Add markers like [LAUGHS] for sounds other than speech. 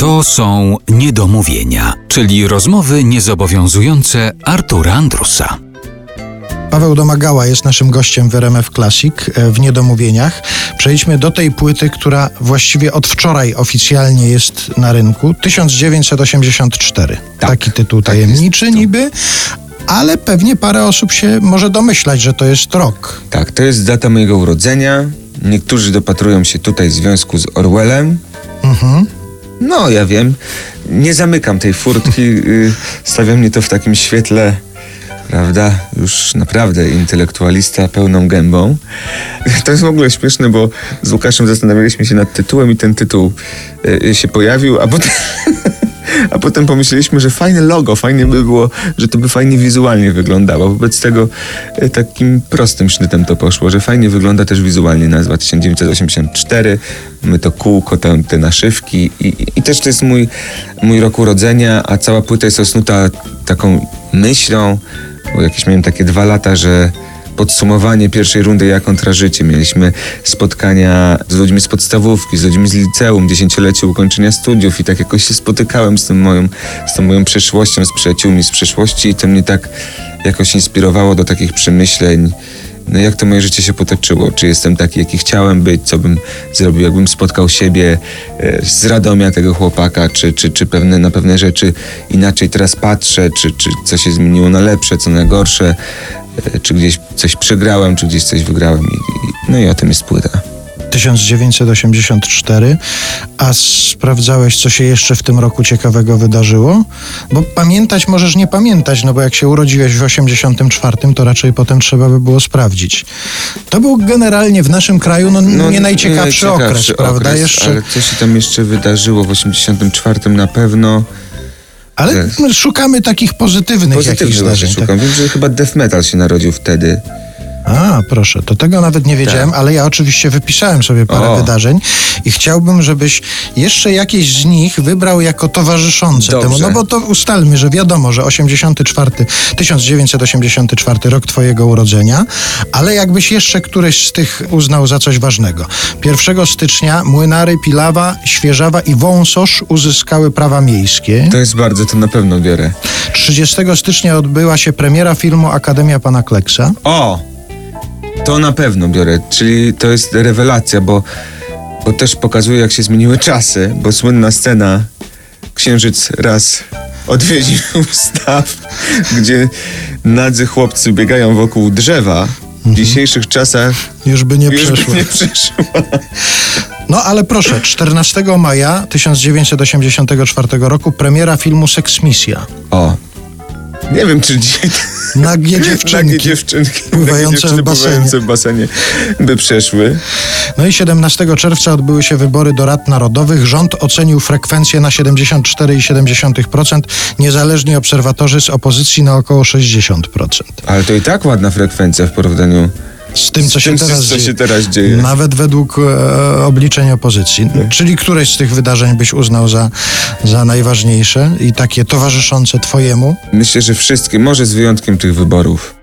To są niedomówienia, czyli rozmowy niezobowiązujące Artura Andrusa. Paweł Domagała jest naszym gościem w RMF Classic e, w Niedomówieniach. Przejdźmy do tej płyty, która właściwie od wczoraj oficjalnie jest na rynku. 1984. Tak, Taki tytuł tak tajemniczy jest niby, ale pewnie parę osób się może domyślać, że to jest rok. Tak, to jest data mojego urodzenia. Niektórzy dopatrują się tutaj w związku z Orwellem. Mhm. No, ja wiem. Nie zamykam tej furtki. y, Stawia mnie to w takim świetle, prawda? Już naprawdę intelektualista pełną gębą. [LAUGHS] To jest w ogóle śmieszne, bo z Łukaszem zastanawialiśmy się nad tytułem i ten tytuł y, się pojawił, a potem... A potem pomyśleliśmy, że fajne logo, fajnie by było, że to by fajnie wizualnie wyglądało. Wobec tego e, takim prostym sznytem to poszło, że fajnie wygląda też wizualnie nazwa 1984. My to kółko, te, te naszywki i, i też to jest mój, mój rok urodzenia, a cała płyta jest osnuta taką myślą, bo jakieś miałem takie dwa lata, że podsumowanie pierwszej rundy Ja kontra życie. Mieliśmy spotkania z ludźmi z podstawówki, z ludźmi z liceum, dziesięciolecie ukończenia studiów i tak jakoś się spotykałem z, tym moją, z tą moją przeszłością, z przyjaciółmi z przeszłości i to mnie tak jakoś inspirowało do takich przemyśleń. No jak to moje życie się potoczyło? Czy jestem taki, jaki chciałem być? Co bym zrobił, jakbym spotkał siebie e, z Radomia tego chłopaka? Czy, czy, czy pewne, na pewne rzeczy inaczej teraz patrzę? Czy, czy co się zmieniło na lepsze, co na gorsze? E, Czy gdzieś coś przegrałem, czy gdzieś coś wygrałem? I, i, no i o tym jest płyta. 1984. A sprawdzałeś, co się jeszcze w tym roku ciekawego wydarzyło? Bo pamiętać możesz nie pamiętać, no bo jak się urodziłeś w 84, to raczej potem trzeba by było sprawdzić. To był generalnie w naszym kraju no, nie najciekawszy okres, prawda? Jeszcze, Ale co się tam jeszcze wydarzyło w 84 na pewno? Ale szukamy takich pozytywnych, jakichś tak? szukam. Wiem, że chyba death metal się narodził wtedy. A, proszę, to tego nawet nie wiedziałem, Tak. ale ja oczywiście wypisałem sobie parę O. wydarzeń i chciałbym, żebyś jeszcze jakieś z nich wybrał jako towarzyszące Dobrze. temu. No bo to ustalmy, że wiadomo, że 84, 1984 rok twojego urodzenia, ale jakbyś jeszcze któryś z tych uznał za coś ważnego. 1 stycznia Młynary, Pilawa, Świeżawa i Wąsosz uzyskały prawa miejskie. To jest bardzo, to na pewno biorę. 30 stycznia odbyła się premiera filmu Akademia Pana Kleksa. O! To na pewno biorę, czyli to jest rewelacja, bo, bo też pokazuje, jak się zmieniły czasy, bo słynna scena Księżyc raz odwiedził [LAUGHS] staw, gdzie nadzy chłopcy biegają wokół drzewa. W dzisiejszych czasach Już by nie już by przeszło. nie przeszła. No ale proszę, 14 maja 1984 roku premiera filmu Seks Misja. O! Nie wiem, czy dzisiaj [LAUGHS] [LAUGHS] Nagie dziewczynki. dziewczynki Pływające dziewczyny w basenie. pływające w basenie by przeszły. No i 17 czerwca odbyły się wybory do Rad Narodowych. Rząd ocenił frekwencję na 74,7%, niezależni obserwatorzy z opozycji na około 60%. Ale to i tak ładna frekwencja w porównaniu Z tym, co z się tym, teraz co dzieje. się teraz dzieje. Nawet według e, obliczeń opozycji. Czyli któreś z tych wydarzeń byś uznał za, za najważniejsze i takie towarzyszące twojemu? Myślę, że wszystkie, może z wyjątkiem tych wyborów.